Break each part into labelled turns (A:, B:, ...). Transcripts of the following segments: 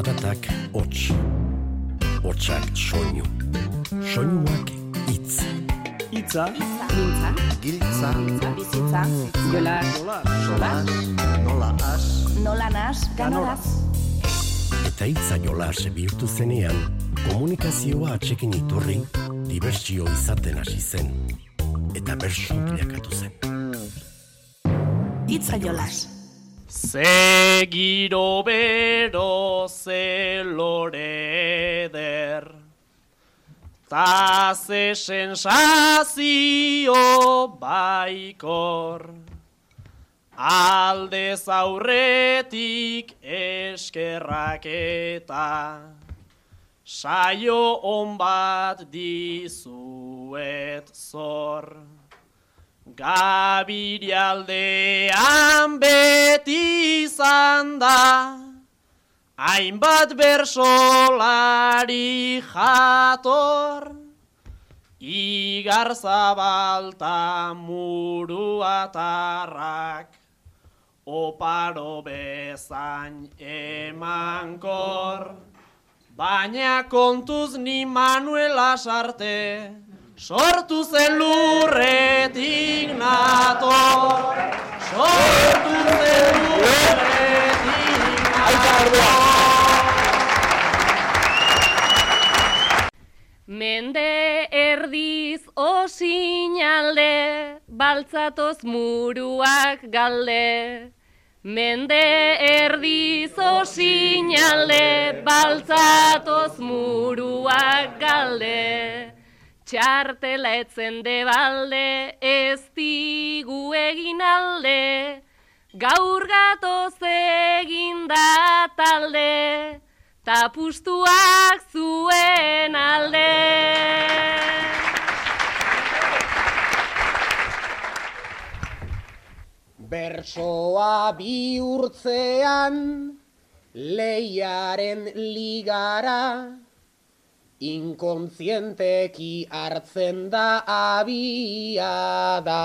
A: Zaratak hots, hotsak soinu, soinuak itz.
B: Itza,
C: Mintza,
D: Giltza,
C: bizitza, jola,
B: sola,
D: nola as,
C: nola nas, ganoraz.
A: Eta hitza jolas bihurtu zenean, komunikazioa atxekin iturri, dibertsio izaten hasi zen. Eta bersu bilakatu zen.
C: Itza jolas.
B: Ze giro bero ze lore eder Ta ze sensazio baikor. Aldez aurretik eskerrak eta Saio on bat dizuet zor Gabirialdean beti izan da, hainbat bersolari jator, igar zabalta muruatarrak, oparo bezain emankor, baina kontuz ni Manuela sarte, Sortu zen lurretik nator, sortu zen lurretik
E: Mende erdiz osinalde, baltzatoz muruak galde. Mende erdiz osinalde, baltzatoz muruak galde. Txartela etzen de balde, ez digu egin alde, gaur gatoz egin da talde, tapustuak zuen alde.
F: Bersoa bihurtzean leiaren ligara, inkontzienteki hartzen da abiada.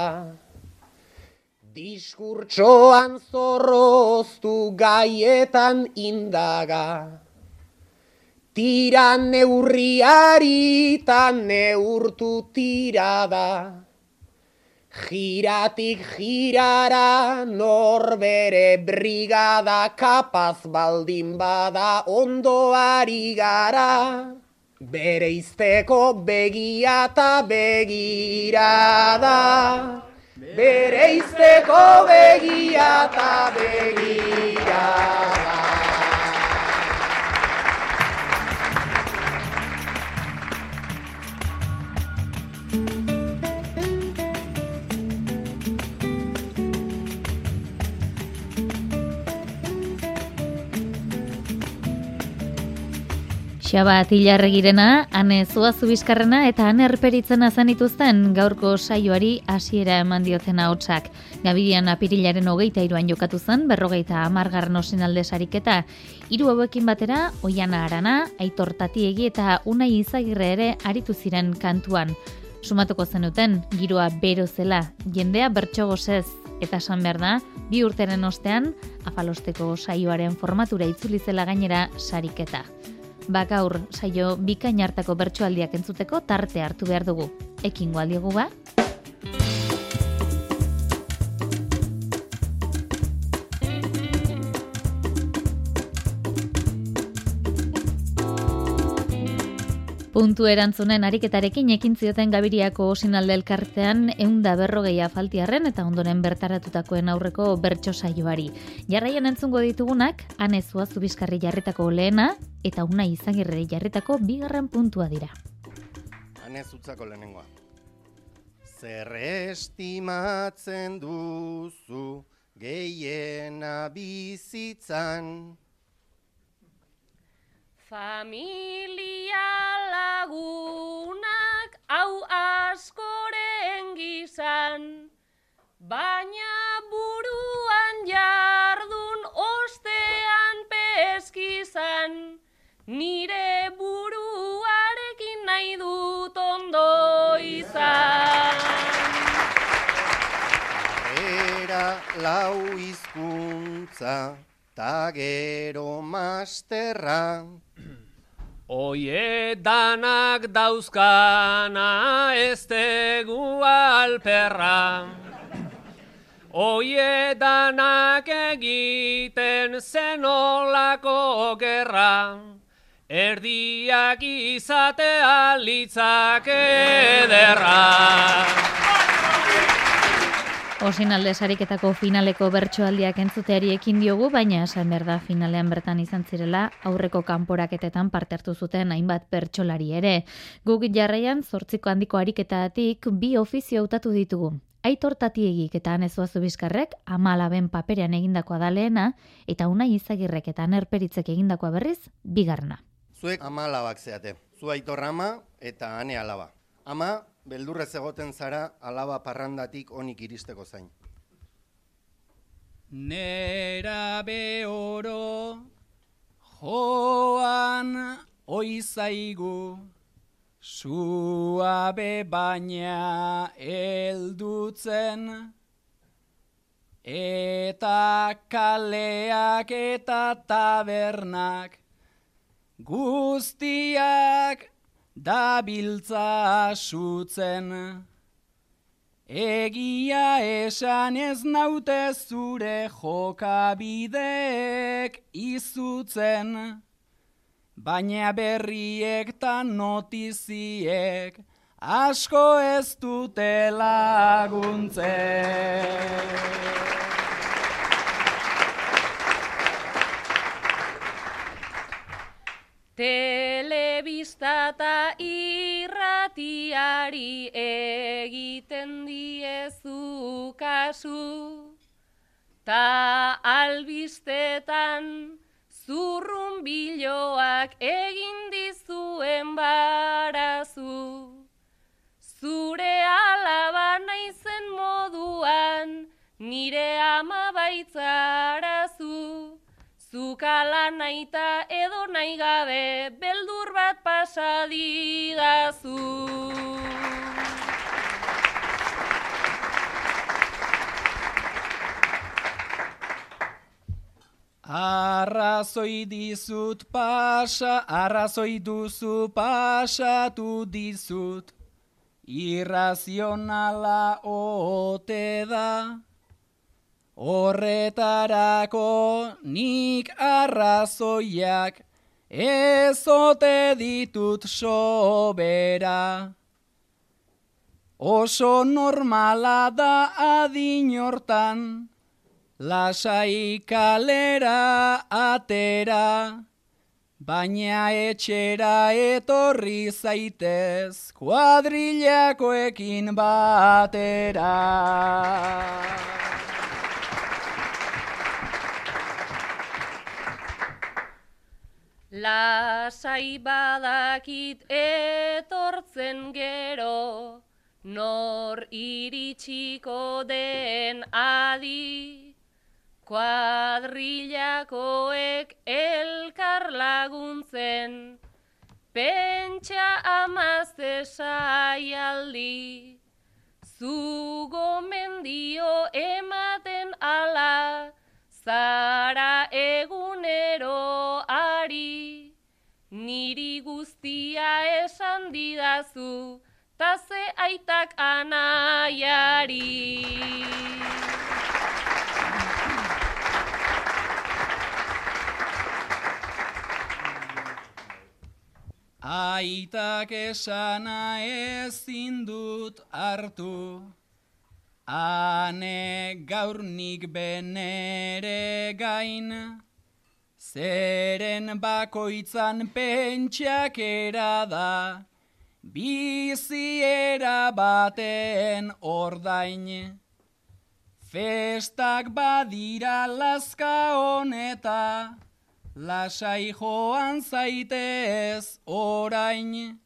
F: Diskurtsoan zorroztu gaietan indaga, tira neurriari ta neurtu tirada. Giratik girara norbere brigada kapaz baldin bada ondoari gara. Bere izteko begia eta begirada. Bere izteko begia eta begirada.
G: Xaba Atilarregirena, Ane Zuazu Bizkarrena eta Ane Erperitzena zanituzten gaurko saioari hasiera eman dioten ahotsak. Gabirian apirilaren hogeita iruan jokatu zen, berrogeita amargarren osin alde sariketa. Hiru hauekin batera, Oiana Arana, Aitor Tatiegi eta Unai Izagirre ere aritu ziren kantuan. Sumatuko zenuten, giroa bero zela, jendea bertso gozez, eta esan behar da, bi urteren ostean, afalosteko saioaren formatura itzuli zela gainera sariketa. Ba gaur saio bikain hartako bertsoaldiak entzuteko tarte hartu behar dugu. Ekin gualdiegu ba? Puntu erantzunen ariketarekin ekin zioten Gabiriako osinalde elkartean eunda berrogei afaltiarren eta ondoren bertaratutakoen aurreko bertso saioari. Jarraian entzungo ditugunak, anezua zubiskarri jarritako lehena eta una izagirre jarritako bigarren puntua dira.
D: Hanez utzako lehenengoa. Zer estimatzen duzu gehiena bizitzan.
E: Familia lagunak hau askoren gizan, baina buruan jardun ostean peskizan, nire buruarekin nahi dut ondo izan.
D: Era lau hizkuntza ta gero masterra.
H: Oie danak dauzkana ez tegu alperra. Oie danak egiten zenolako gerra. Erdiak izatea litzak ederra.
G: Osin alde sariketako finaleko bertsoaldiak entzuteari ekin diogu, baina esan behar da finalean bertan izan zirela aurreko kanporaketetan parte hartu zuten hainbat bertsolari ere. Guk jarraian zortziko handiko ariketatik bi ofizio hautatu ditugu. Aitor tatiegik eta anezuazu bizkarrek amalaben paperean egindakoa da lehena, eta unai izagirrek eta anerperitzek egindakoa berriz, bigarna.
D: Zuek ama alabak zeate. Zu aitor ama eta ane alaba. Ama, beldurrez egoten zara alaba parrandatik onik iristeko zain.
I: Nera oro joan oizaigu suabe baina eldutzen eta kaleak eta tabernak guztiak dabiltza sutzen. Egia esan ez naute zure jokabideek izutzen, baina berriek ta notiziek asko ez dute laguntzen.
E: Telebista eta irratiari egiten diezu kasu, ta albistetan zurrun biloak egin dizuen barazu. Zure alaba naizen moduan, nire ama baitzarazu. Zukala naita edo nahi gabe, beldur bat pasadidazu.
I: Arrazoi dizut pasa, arrazoi duzu pasatu dizut, irrazionala ote da. Horretarako nik arrazoiak ezote ditut sobera. Oso normala da adin hortan, lasai kalera atera, baina etxera etorri zaitez kuadrilakoekin batera.
E: Lasai badakit etortzen gero, nor iritsiko den adi. Kuadrilakoek elkar laguntzen, pentsa amazte saialdi. Zugo mendio ematen ala, zara egunero niri guztia esan didazu, taze aitak anaiari.
I: Aitak esana ezin dut hartu, Ane gaur nik benere gain, zeren bakoitzan pentsakera da, biziera baten ordain. Festak badira laska honeta, lasai joan zaitez orain.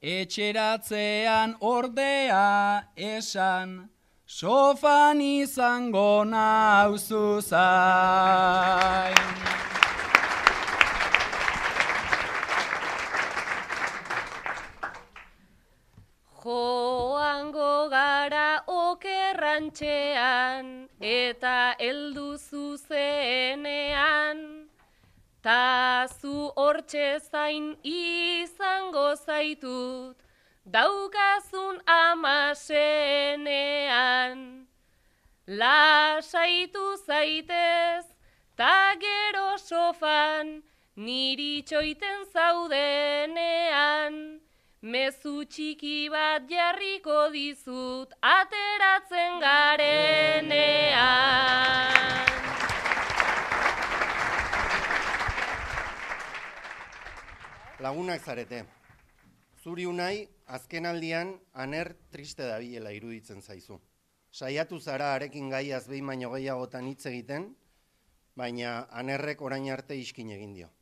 I: Etxeratzean ordea esan, Sofan izango nauzu zain.
E: Joango gara okerrantxean eta heldu zuzenean hortxe zain izango zaitut, daukazun amasenean. Lasaitu zaitez, ta gero sofan, niri txoiten zaudenean. Mezu txiki bat jarriko dizut, ateratzen garenean.
D: Lagunak zarete. Zuri unai, azken aldian, aner triste dabilela iruditzen zaizu. Saiatu zara arekin gaiaz behin baino gehiagotan hitz egiten, baina anerrek orain arte iskin egin dio.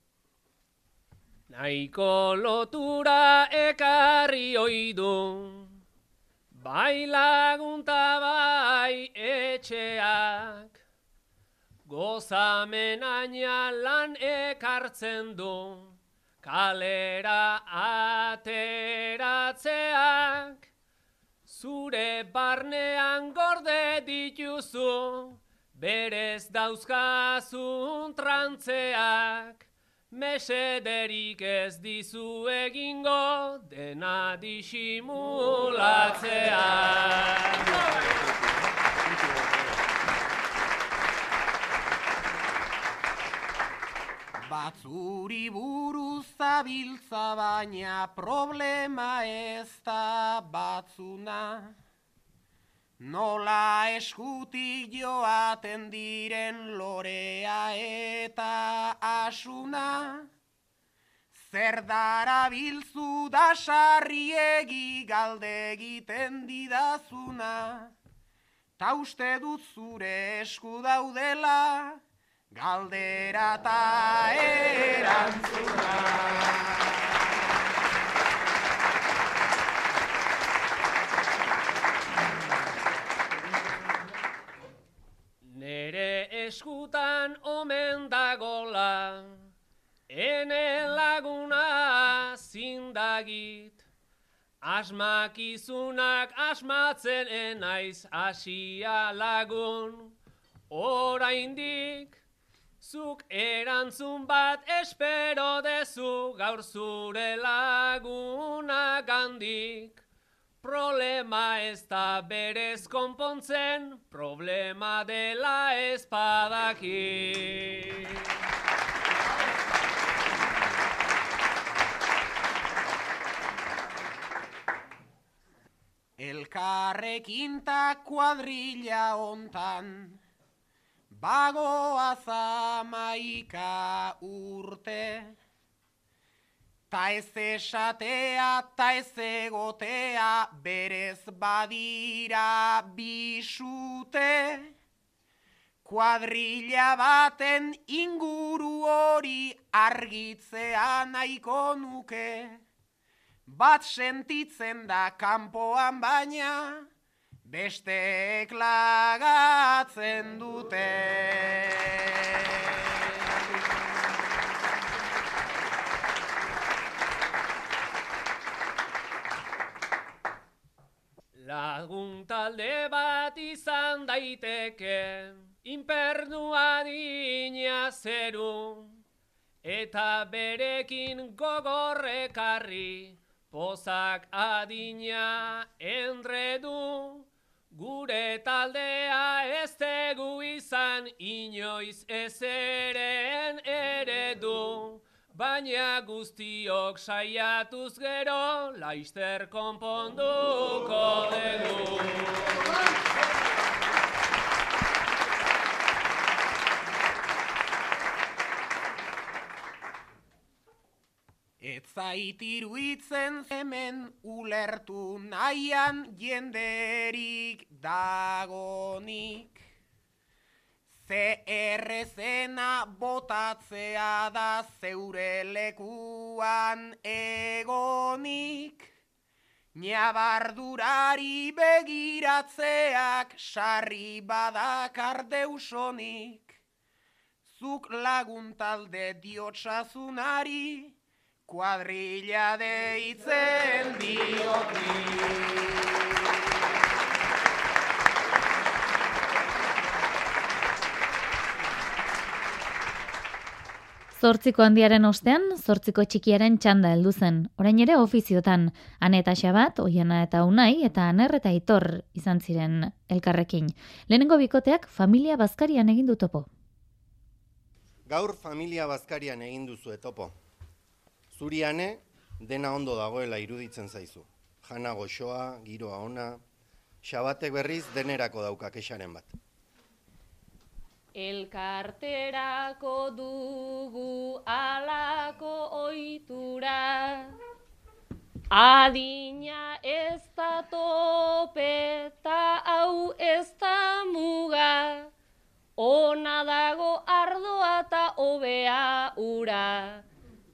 H: Naiko lotura ekarri oidu, bai lagunta bai etxeak, gozamen aina lan ekartzen du, kalera ateratzeak, zure barnean gorde dituzu, berez dauzkazun trantzeak, mesederik ez dizu egingo dena disimulatzea.
F: Batzuri buruz zabiltza baina problema ez da batzuna. Nola eskutik joaten diren lorea eta asuna. Zer dara bilzu da sarriegi galde egiten didazuna. Ta uste dut zure esku daudela, galdera ta erantzuna.
H: Dagola, ene laguna zindagit, asmakizunak asmatzen enaiz asia lagun, oraindik, zuk erantzun bat espero dezu gaur zure laguna gandik. Problema ez da berez konpontzen, problema dela ezpadaki.
F: Elkarrekin ta kuadrilla ontan, bagoa zamaika urte. Ta ez esatea, ta ez egotea, berez badira bisute. Kuadrilla baten inguru hori argitzea nahiko nuke. Bat sentitzen da kanpoan baina, besteek lagatzen dute.
H: Lagun talde bat izan daiteke, inpernua dina zeru, eta berekin gogorrekarri, pozak adina enredu, gure taldea ez tegu izan inoiz ezeren eredu, baina guztiok saiatuz gero, laister konponduko dugu.
F: Ez zait iruitzen hemen ulertu nahian jenderik dagonik. Ze errezena botatzea da zeure lekuan egonik. Nabardurari begiratzeak sarri badakar deusonik. Zuk lagun talde diotsasunari, kuadrilla deitzen diotik.
G: Zortziko handiaren ostean, zortziko txikiaren txanda heldu zen. Orain ere ofiziotan, ane eta xabat, oiana eta unai, eta aner eta itor izan ziren elkarrekin. Lehenengo bikoteak familia bazkarian egin du topo.
D: Gaur familia bazkarian egin duzu topo. Zuriane, dena ondo dagoela iruditzen zaizu. Jana goxoa, giroa ona, xabatek berriz denerako daukak esaren bat.
E: Elkarterako dugu alako oitura Adina ez da tope ta hau ez da muga Ona dago ardoa ta hobea ura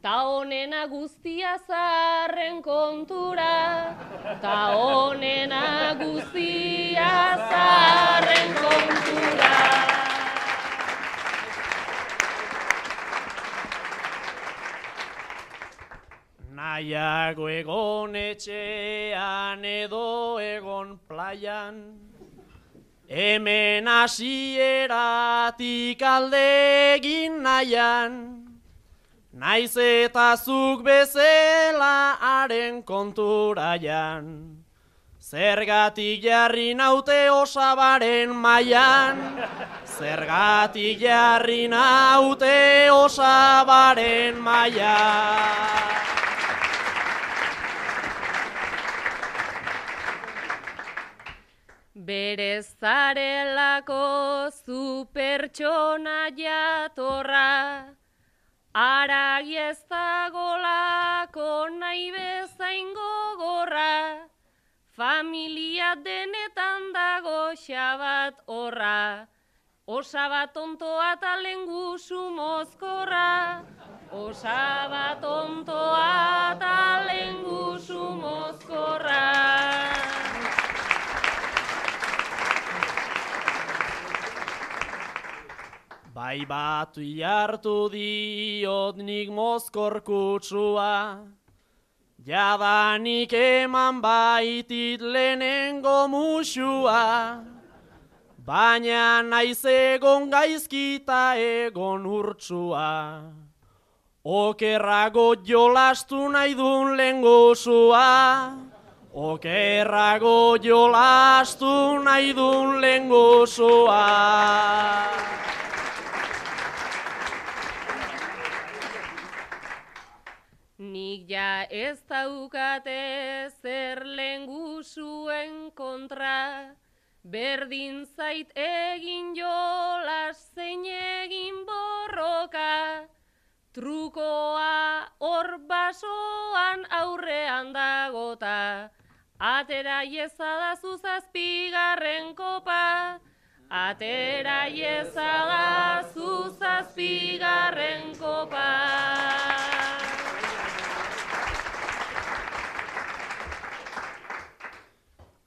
E: Ta honena guztia zarren kontura. Ta honena guztia zarren kontura.
B: Nahiago egon etxean edo egon plaian, hemen hasieratik alde egin nahian, naiz eta zuk bezela haren konturaian. Zergatik jarri naute osabaren maian, zergatik jarri naute osabaren maian.
E: Bere zarelako zu pertsona jatorra, aragi ez dagolako nahi bezain gogorra, familia denetan dago xabat horra, osabat ontoa eta lengusu mozkorra, osabat ontoa eta lengusu mozkorra.
B: Bai batu jartu diot nik mozkor kutsua, jadanik eman baitit lehenengo musua, baina naiz egon gaizkita egon urtsua. Okerrago jolastu nahi dun lehen gozua, Okerrago jolastu nahi dun lehen
E: Nik ja ez daukate zer lengusuen kontra, berdin zait egin jolas zein egin borroka, trukoa hor basoan aurrean dagota, atera iezada zuzazpigarren kopa, atera iezada zuzazpigarren kopa.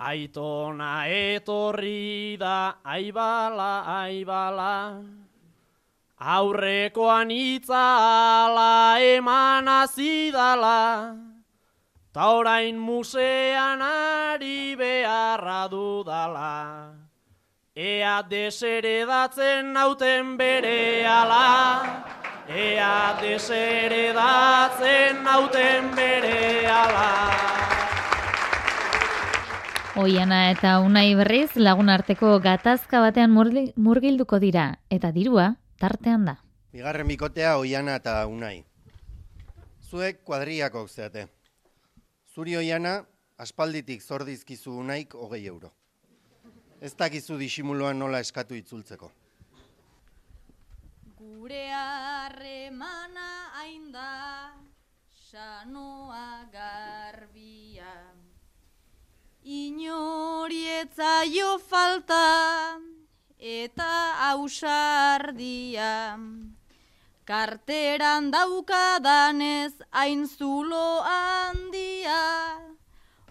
B: Aitona etorri da, aibala, aibala, aurrekoan itzala eman azidala, ta orain musean ari beharra dudala, ea deseredatzen nauten bere ala, ea deseredatzen nauten bere ala.
G: Oiana eta unai berriz lagun arteko gatazka batean murgilduko dira, eta dirua tartean da.
D: Bigarren bikotea oiana eta unai. Zuek kuadriako zeate. Zuri oiana, aspalditik zordizkizu unaik hogei euro. Ez dakizu disimuloan nola eskatu itzultzeko.
J: Gure harremana hain da, sanoa garbia. Inorietza jo falta eta ausardia. Karteran daukadanez hain zulo handia.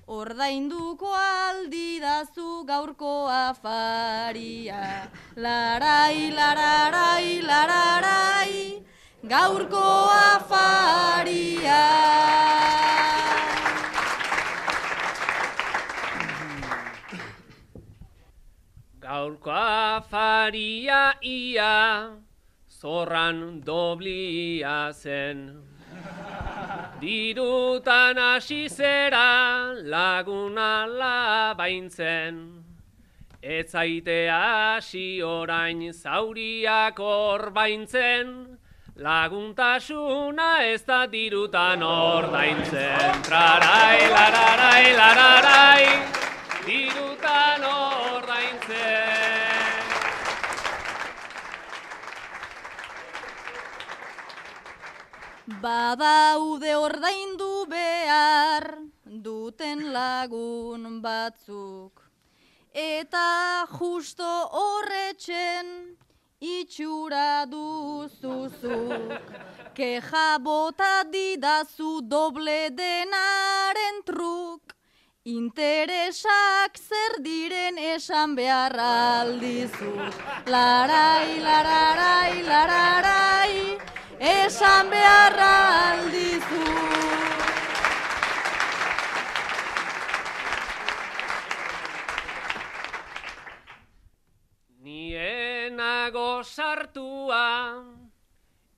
J: Ordainduko aldi dazu gaurko afaria. Larai, lararai, lararai, gaurko afaria.
B: Gaurko afaria ia,
H: zorran doblia zen. Dirutan hasi zera laguna labaintzen. Ez zaite hasi orain zauriak orbaintzen, laguntasuna ez da dirutan ordaintzen. Trarai, lararai, lararai, dirutan ordaintzen.
J: Badaude ordaindu behar duten lagun batzuk. Eta justo horretxen itxura duzuzuk. Keja bota didazu doble denaren truk. Interesak zer diren esan behar aldizut. Larai, lararai, lararai, esan behar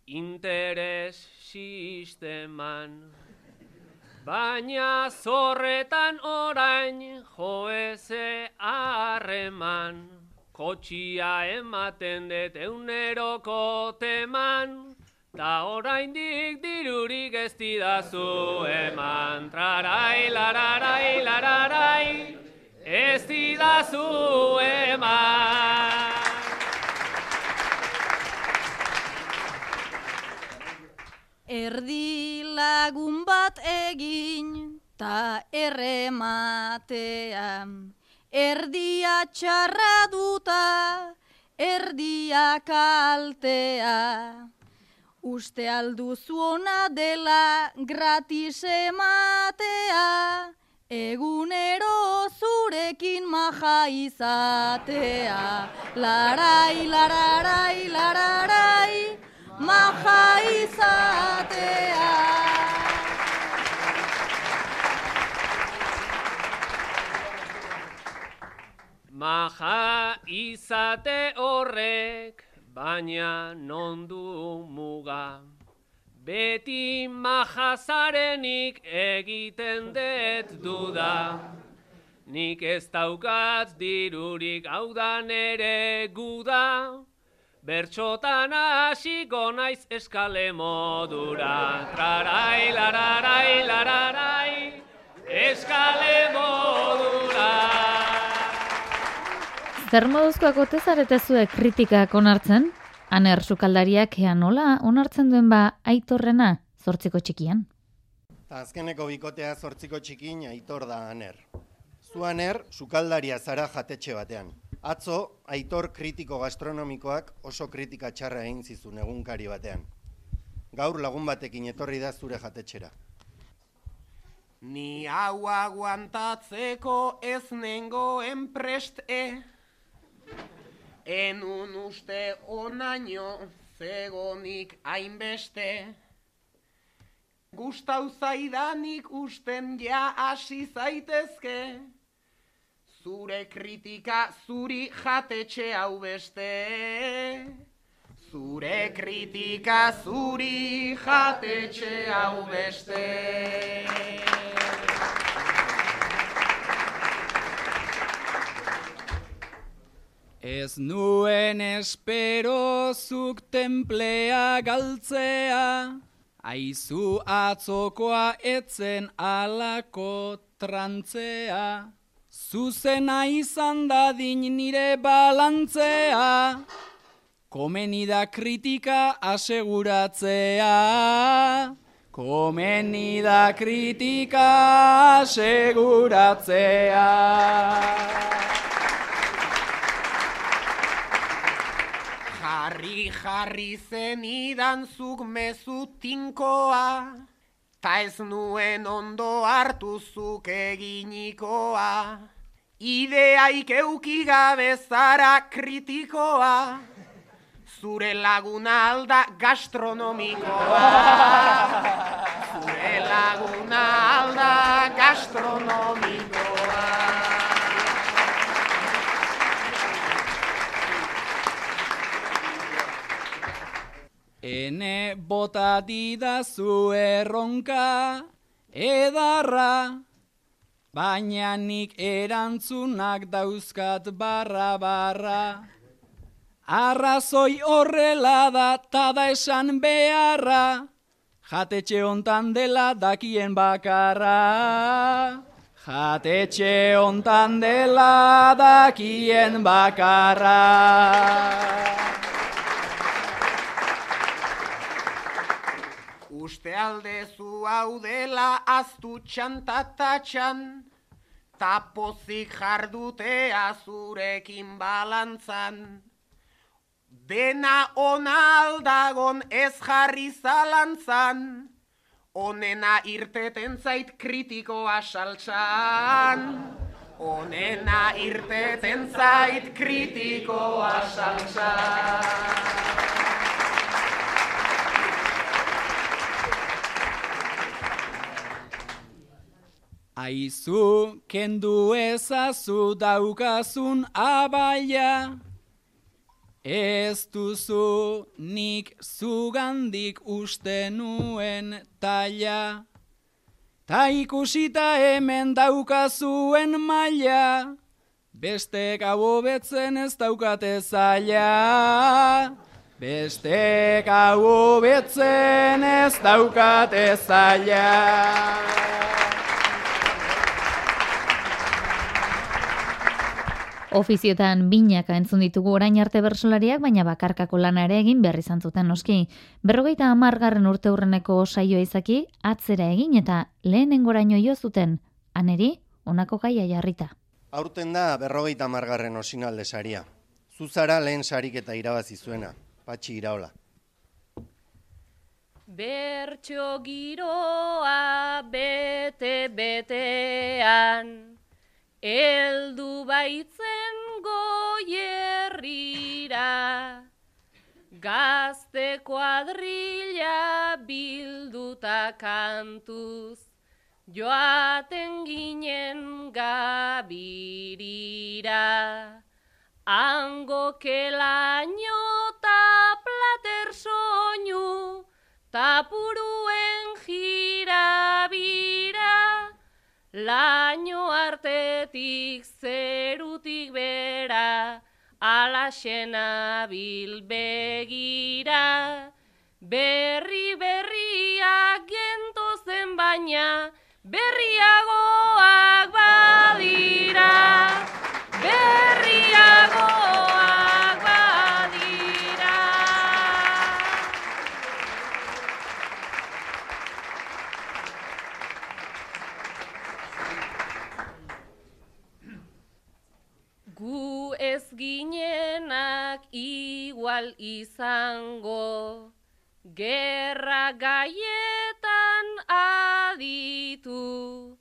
H: interes sisteman. Baina zorretan orain joeze harreman. Kotxia ematen dut euneroko teman Ta oraindik dirurik ez didazu eman. Trarai, lararai, lararai Ez didazu eman
J: Erdi lagun bat egin ta errematea. Erdia txarra duta, erdia kaltea. Uste alduzu ona dela gratis ematea, egunero zurekin maja izatea. Larai, lararai, lararai, maja izatea.
H: Maja izate horrek, baina non du muga. Beti maja zarenik egiten dut duda. Nik ez daukat dirurik hau da nere guda. Bertxotan hasiko naiz eskale modura. Trarai, lararai, lararai, eskale modura.
G: Zer moduzkoak ote zaretezue kritikak onartzen? Aner sukaldariak ea nola onartzen duen ba aitorrena zortziko txikian.
D: Ta azkeneko bikotea zortziko txikin aitor da aner. Zu aner, sukaldaria zara jatetxe batean. Atzo, aitor kritiko gastronomikoak oso kritika txarra egin zizun egunkari batean. Gaur lagun batekin etorri da zure jatetxera.
F: Ni hau aguantatzeko ez nengoen prest e. Enun uste onaino zegonik hainbeste. Gustau zaidanik usten ja hasi zaitezke. Zure kritika zuri jatetxe hau beste. Zure kritika zuri jatetxe hau beste.
I: Ez nuen espero zuk templea galtzea, aizu atzokoa etzen alako trantzea. Zuzena izan dadin nire balantzea, komeni da kritika aseguratzea. Komeni da kritika aseguratzea.
F: Jarri jarri zenidan zuk mezu tinkoa, ta ez nuen ondo hartu zuk eginikoa. Ideaik euki gabe zara kritikoa, zure laguna alda gastronomikoa. Zure laguna alda gastronomikoa.
I: Ene bota didazu erronka, edarra, baina nik erantzunak dauzkat barra barra. Arrazoi horrela da, tada esan beharra, jatetxe hontan dela dakien bakarra. Jatetxe hontan dela dakien bakarra.
F: Uste aldezu hau dela aztu txantatatxan, tapozik jardutea zurekin balantzan. Dena ona aldagon ez jarri zalantzan, onena irteten zait kritikoa saltxan. Onena irteten zait kritikoa saltxan.
I: Aizu, kendu ezazu daukazun abaia, ez duzu nik zugandik uste nuen taia. Ta ikusita hemen daukazuen maila, beste gabo betzen ez daukate zaila. Beste gabo betzen ez daukate zaila.
G: Ofiziotan binaka entzun ditugu orain arte bersolariak, baina bakarkako lana ere egin behar izan zuten noski. Berrogeita amargarren urte hurreneko saioa izaki, atzera egin eta lehenengoraino jo zuten, aneri, onako gaia jarrita.
D: Aurten da berrogeita amargarren osinalde saria. Zuzara lehen sarik eta irabazi zuena, patxi iraola.
E: Bertxo giroa bete betean, Eldu baitzen gazte kuadrilla bilduta kantuz, joaten ginen gabirira. Ango kelaino ta plater soinu, tapuruen jirabira, Laino artetik zerutik bera, alaxena bilbegira. Berri berriak gentozen baina, berriagoak badira. Izango, gerra gaietan aditu,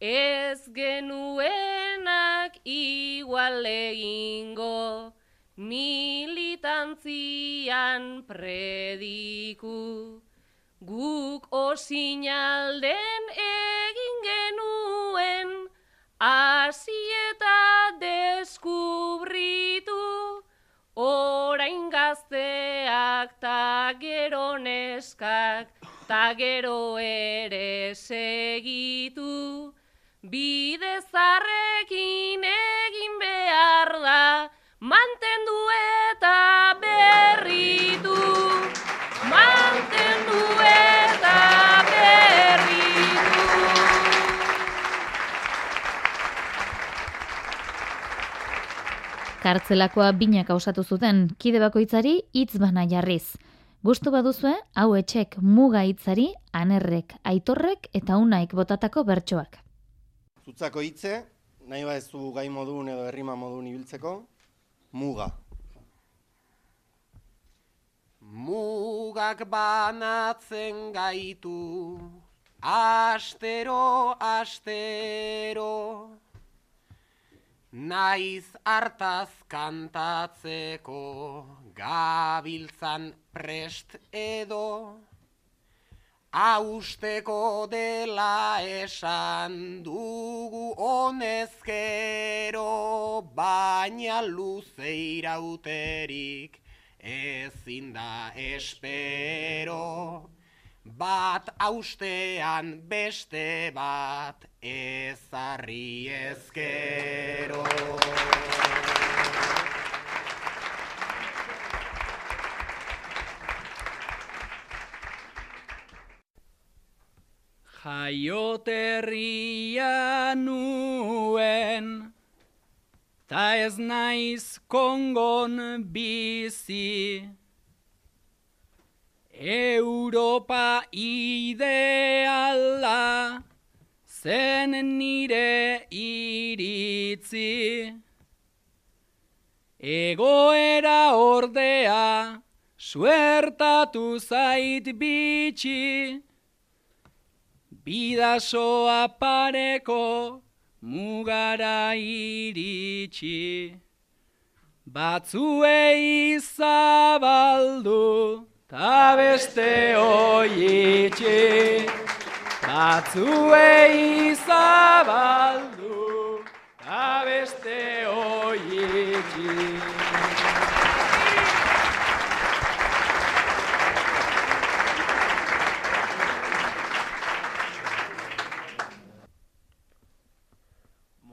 E: ez genuenak igual egingo, militantzian prediku. Guk osinalden gero neskak, ta gero ere segitu. Bide zarrekin egin behar da, mantendu eta berritu. Mantendu eta berritu.
G: Kartzelakoa binaka osatu zuten, kide bakoitzari hitz bana jarriz. Gustu baduzue, hau etxek muga hitzari, anerrek, aitorrek eta unaik botatako bertsoak.
D: Zutzako hitze, nahi badezu gai modun edo herrima modun ibiltzeko, muga.
F: Mugak banatzen gaitu, astero, astero. Naiz hartaz kantatzeko, gabiltzan prest edo. Austeko dela esan dugu honezkero, baina luze irauterik ezin da espero, bat austean beste bat ezarri ezkero.
I: Jaioterria nuen, ta ez naiz kongon bizi. Europa ideala zen nire iritzi. Egoera ordea suertatu zait bitxi. Bidasoa pareko mugara iritsi. Batzuei zabaldu ta beste oitxi. Batzuei zabaldu ta beste oitxi.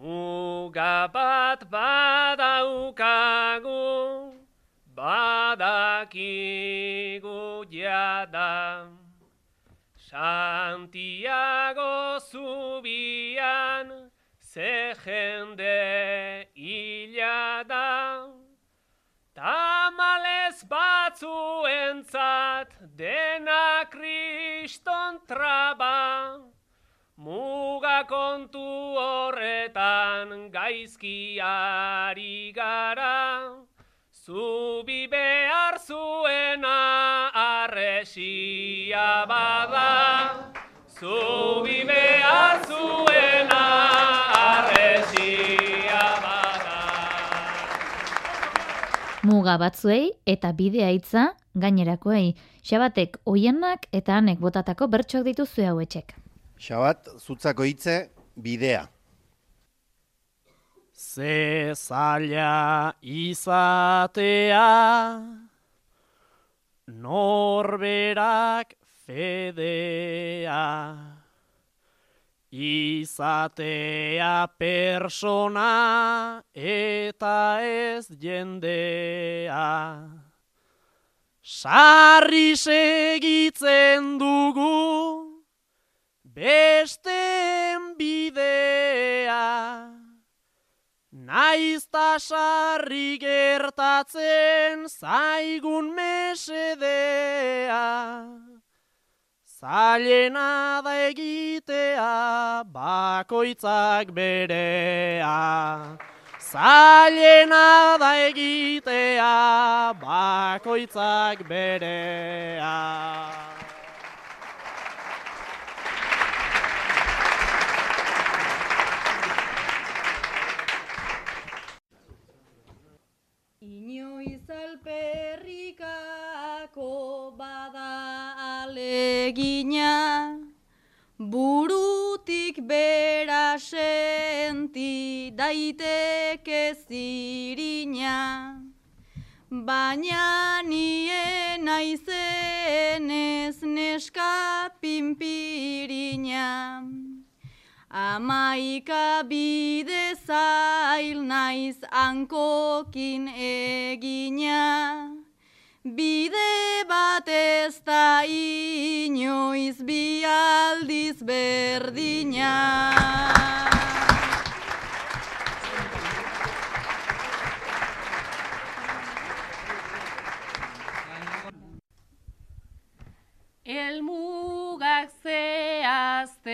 H: Muga bat badaukagu, badakigu jada. Santiago zubian, ze jende hila da. Tamales batzuentzat dena kriston traba. Muga kontu horretan gaizkiari gara, zubi behar zuena arresia bada. Zubi behar zuena arresia bada.
G: Muga batzuei eta bidea hitza gainerakoei. Xabatek oienak eta hanek botatako bertsoak dituzue hauetxek.
D: Xabat, zutzako hitze, bidea.
B: Ze zaila izatea norberak fedea izatea persona eta ez jendea sarri segitzen dugu besten bidea Naiz sarri gertatzen zaigun mesedea. Zailena da egitea bakoitzak berea. Zailena da egitea bakoitzak berea.
J: Burutik bera senti daiteke zirina. Baina nien aizenez neska pinpirina. Amaika bide zail naiz hankokin egina. Bide bat ez da inoiz bi aldiz berdina.
E: Elmugak zehazten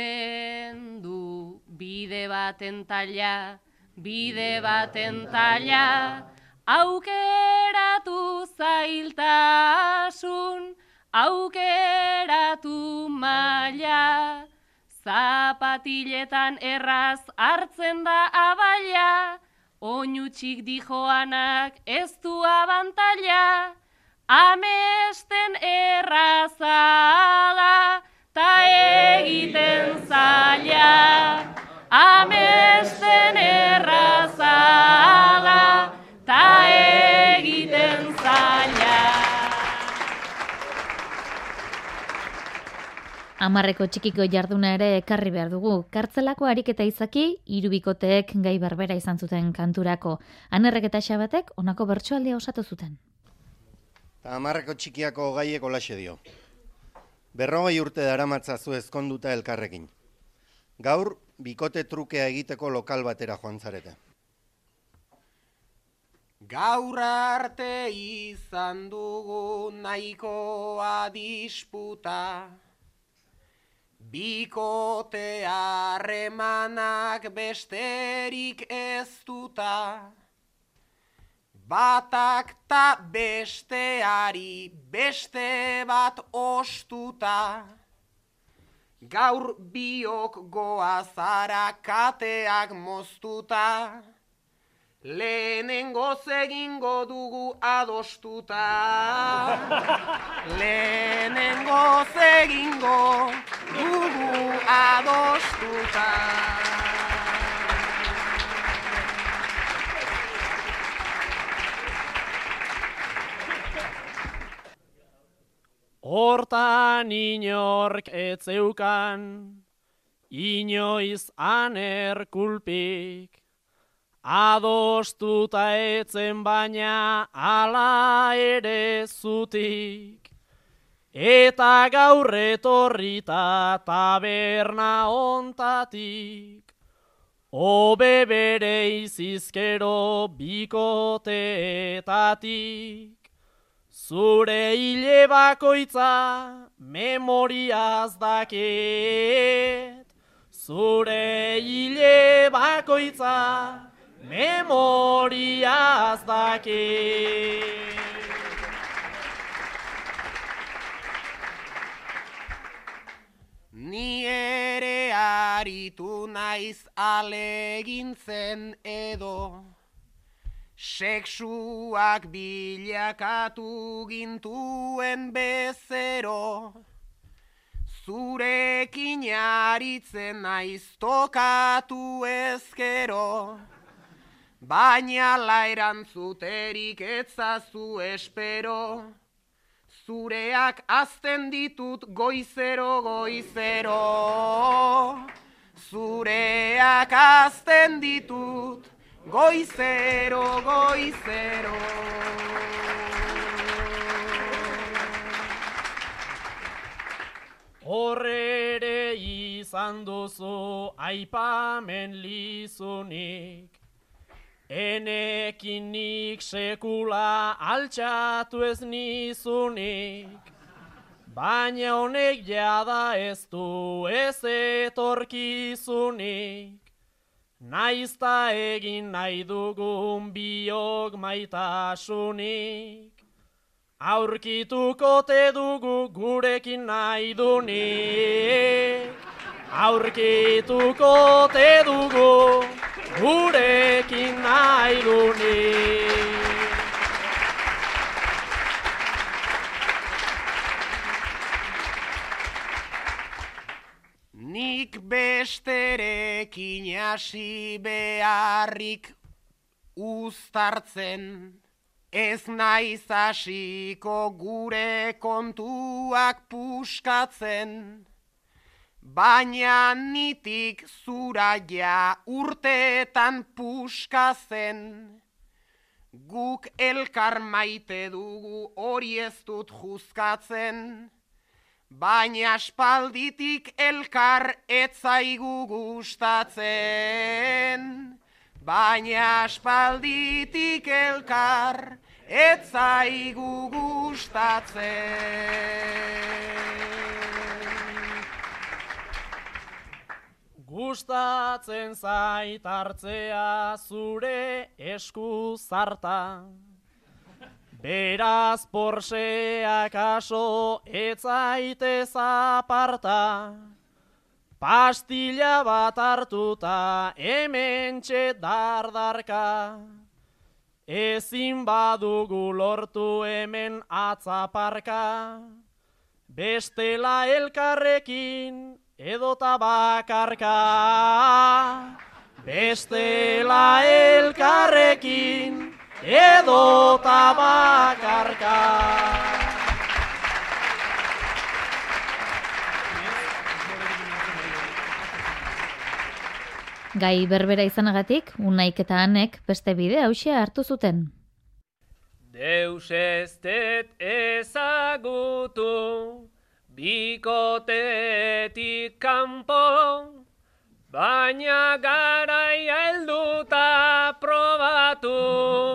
E: du bide baten taila, bide baten taila, aukeratu zailtasun, aukeratu maila, zapatiletan erraz hartzen da abaila, oinutxik dijoanak ez du abantaila, Amesten errazala, ta egiten zaila. Amesten errazala, ta egiten zaila.
G: Amarreko txikiko jarduna ere ekarri behar dugu. Kartzelako ariketa izaki, irubikoteek gai berbera izan zuten kanturako. Anerrek eta xabatek, honako bertsoaldia osatu zuten.
D: Ta amarreko txikiako gaieko olaxe dio. Berrogei urte daramatza zu ezkonduta elkarrekin. Gaur, bikote trukea egiteko lokal batera joan zarete.
F: Gaur arte izan dugu nahikoa disputa, Bikote harremanak besterik ez duta, batak ta besteari beste bat ostuta, gaur biok goazara kateak moztuta, Lehenengo egingo dugu adostuta. Lehenengo egingo dugu adostuta.
B: Hortan inork etzeukan, inoiz aner kulpik, adostuta etzen baina ala ere zutik. Eta gaur etorrita taberna ontatik, obe bere izizkero bikoteetatik. Zure hile bakoitza memoriaz daket, zure hile bakoitza memoriaz daki.
F: Ni ere aritu naiz alegintzen edo, Seksuak bilakatu gintuen bezero, Zurekin aritzen naiz tokatu ezkero, baina lairan zuterik etzazu espero, zureak azten ditut goizero goizero, zureak azten ditut goizero goizero.
B: Horrere izan duzu aipamen lizunik, Enekinik sekula altxatu ez nizunik, baina honek jada ez du ez etorkizunik. Naizta egin nahi dugun biok maitasunik, aurkituko te dugu gurekin nahi dunik. Aurkituko te dugu gurekin nahi
F: Nik besterekin hasi beharrik uztartzen, ez naiz hasiko gure kontuak puskatzen. Baina nitik zuraia urteetan puska zen, guk elkar maite dugu hori ez dut juzkatzen, baina aspalditik elkar etzaigu gustatzen, baina aspalditik elkar etzaigu gustatzen.
B: Gustatzen zait hartzea zure esku zarta. Beraz porseak aso etzaite zaparta. Pastilla bat hartuta hemen dardarka. Ezin badugu lortu hemen atzaparka. Bestela elkarrekin edo tabakarka. Bestela elkarrekin, edo tabakarka.
G: Gai berbera izanagatik, unaik eta anek beste bide hausia hartu zuten.
H: Deus ez ezagutu, bikotetik kanpo, baina garaia helduta probatu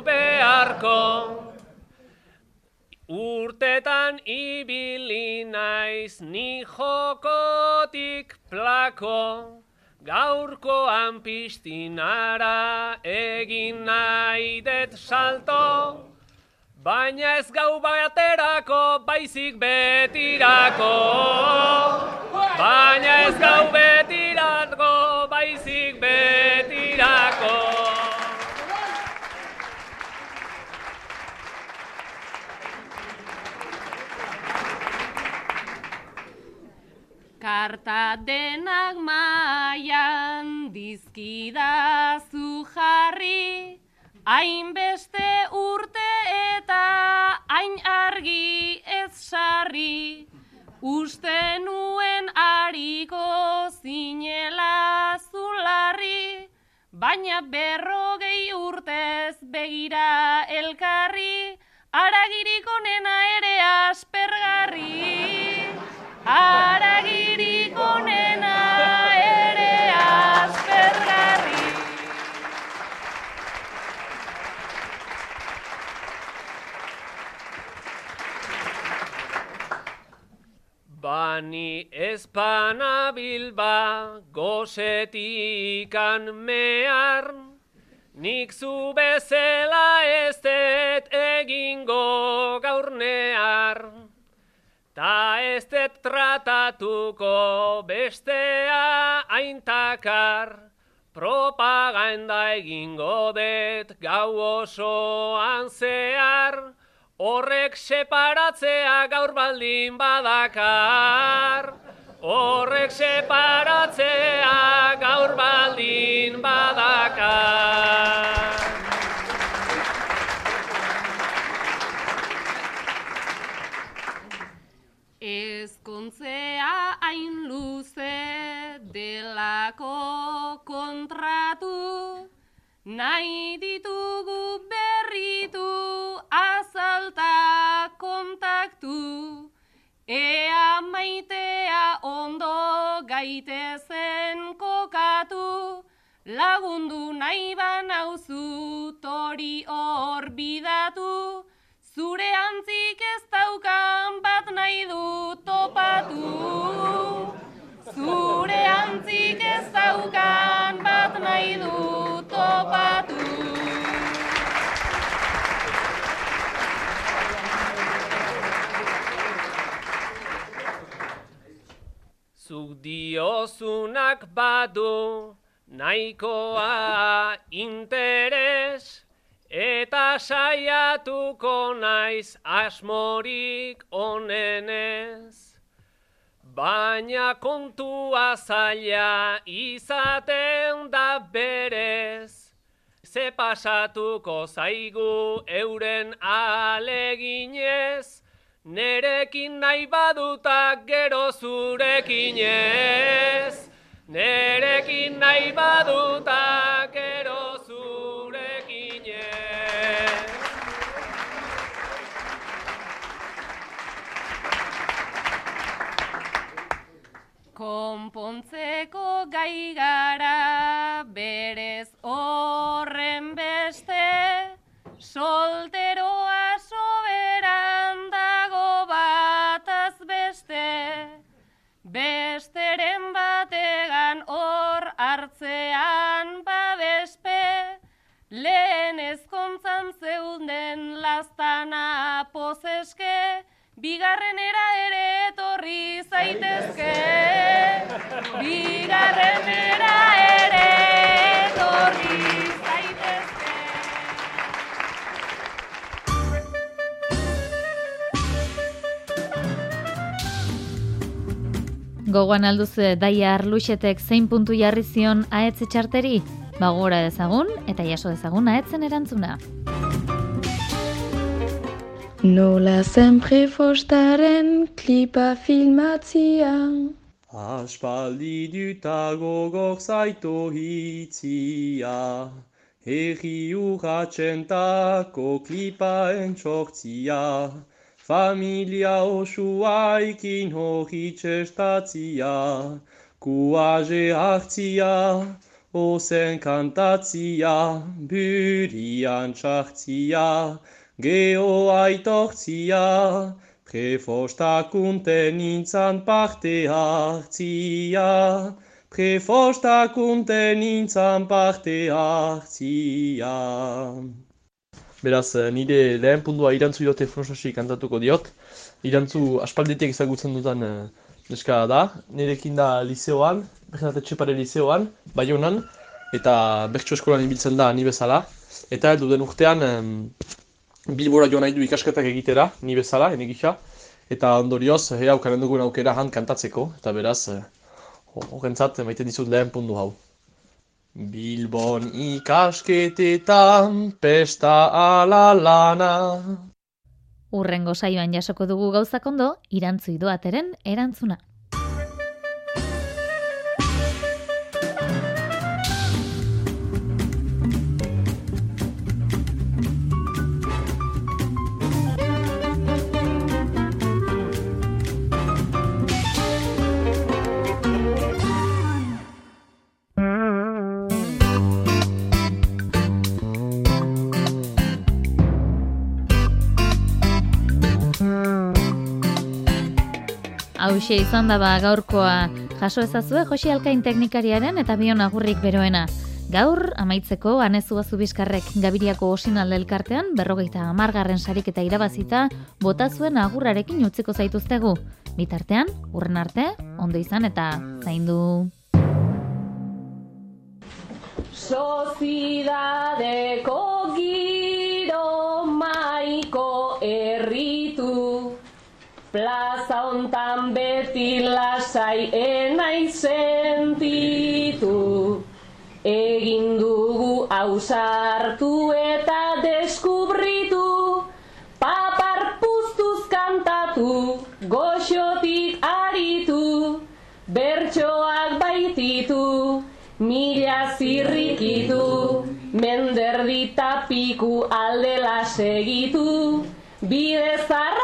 H: beharko. Urtetan ibili naiz ni jokotik plako, gaurkoan pistinara egin nahi det salto, baina ez gau baterako baizik betirako. Baina ez gau betirako baizik betirako.
E: Karta denak maian dizkidazu jarri, hainbeste urte hain argi ez sarri, uste nuen ariko zinela zularri, baina berrogei urtez begira elkarri, aragirik onena ere aspergarri. Aragirik onena ere aspergarri.
H: Bani espana bilba gozetikan mehar, nik zu bezela ez dut egingo gaur nehar. Ta ez dut tratatuko bestea aintakar, propaganda egingo dut gau osoan zehar, horrek separatzea gaur baldin badakar. Horrek separatzea gaur baldin badakar.
E: Kontaktu, ea maitea ondo gaitezen kokatu, lagundu nahi banauzu tori hor bidatu, Zure antzik ez daukan bat nahi du topatu. Zure antzik ez daukan bat nahi du topatu.
H: Zuk diozunak badu nahikoa interes, Eta saiatuko naiz asmorik onenez. Baina kontua zaila izaten da berez. Ze pasatuko zaigu euren aleginez. Nerekin nahi baduta gero zurekin ez. Nerekin nahi baduta gero zurekin ez.
E: Konpontzeko gai gara berez horren beste, solteroa lehen ezkontzan zeunden lastana pozeske, bigarrenera ere etorri zaitezke. Bigarrenera ere etorri zaitezke.
G: Gogoan alduzu daia arluxetek zein puntu jarri zion ahetze txarteri? Bagora dezagun eta jaso dezagun ahetzen erantzuna.
K: Nola zen prefostaren klipa filmatzia. Aspaldi duta gogok zaito hitzia, Herri urratzen tako klipaen txortzia, Familia osuaikin hori txestatzia, Kuaze hartzia, ozen kantatzia, Burian txartzia, geho aitortzia, Prefostakunten nintzan parte hartzia, prefostakunten nintzan parte hartzia.
L: Beraz, eh, nire lehen pundua irantzu jote fronsasi kantatuko diot. Irantzu aspalditek ezagutzen dutan uh, neska da. Nirekin da liseoan, Bernat Etxepare liseoan, Baionan, eta bertso eskolan ibiltzen da ni bezala. Eta heldu den urtean, Bilbora joan nahi du ikasketak egitera, ni bezala, ene gisa. Eta ondorioz, he aukaren dugun aukera han kantatzeko. Eta beraz, eh, horrentzat, eh, maite dizut lehen pundu hau. Bilbon ikasketetan, pesta ala lana.
G: Urrengo saioan jasoko dugu gauzakondo, irantzu idoateren erantzuna. Hauxe izan daba gaurkoa jaso ezazue Josi Alkain teknikariaren eta bion agurrik beroena. Gaur, amaitzeko, anezua zubizkarrek Gabiriako osinalde elkartean, berrogeita amargarren sarik eta irabazita, bota zuen agurrarekin utziko zaituztegu. Bitartean, urren arte, ondo izan eta zaindu.
E: Sozidadeko Plaza hontan beti lasai enai sentitu. Egin dugu ausartu eta deskubritu. Papar puztuz kantatu, goxotik aritu. Bertsoak baititu, mila zirrikitu. Menderdita piku aldela segitu. Bidezak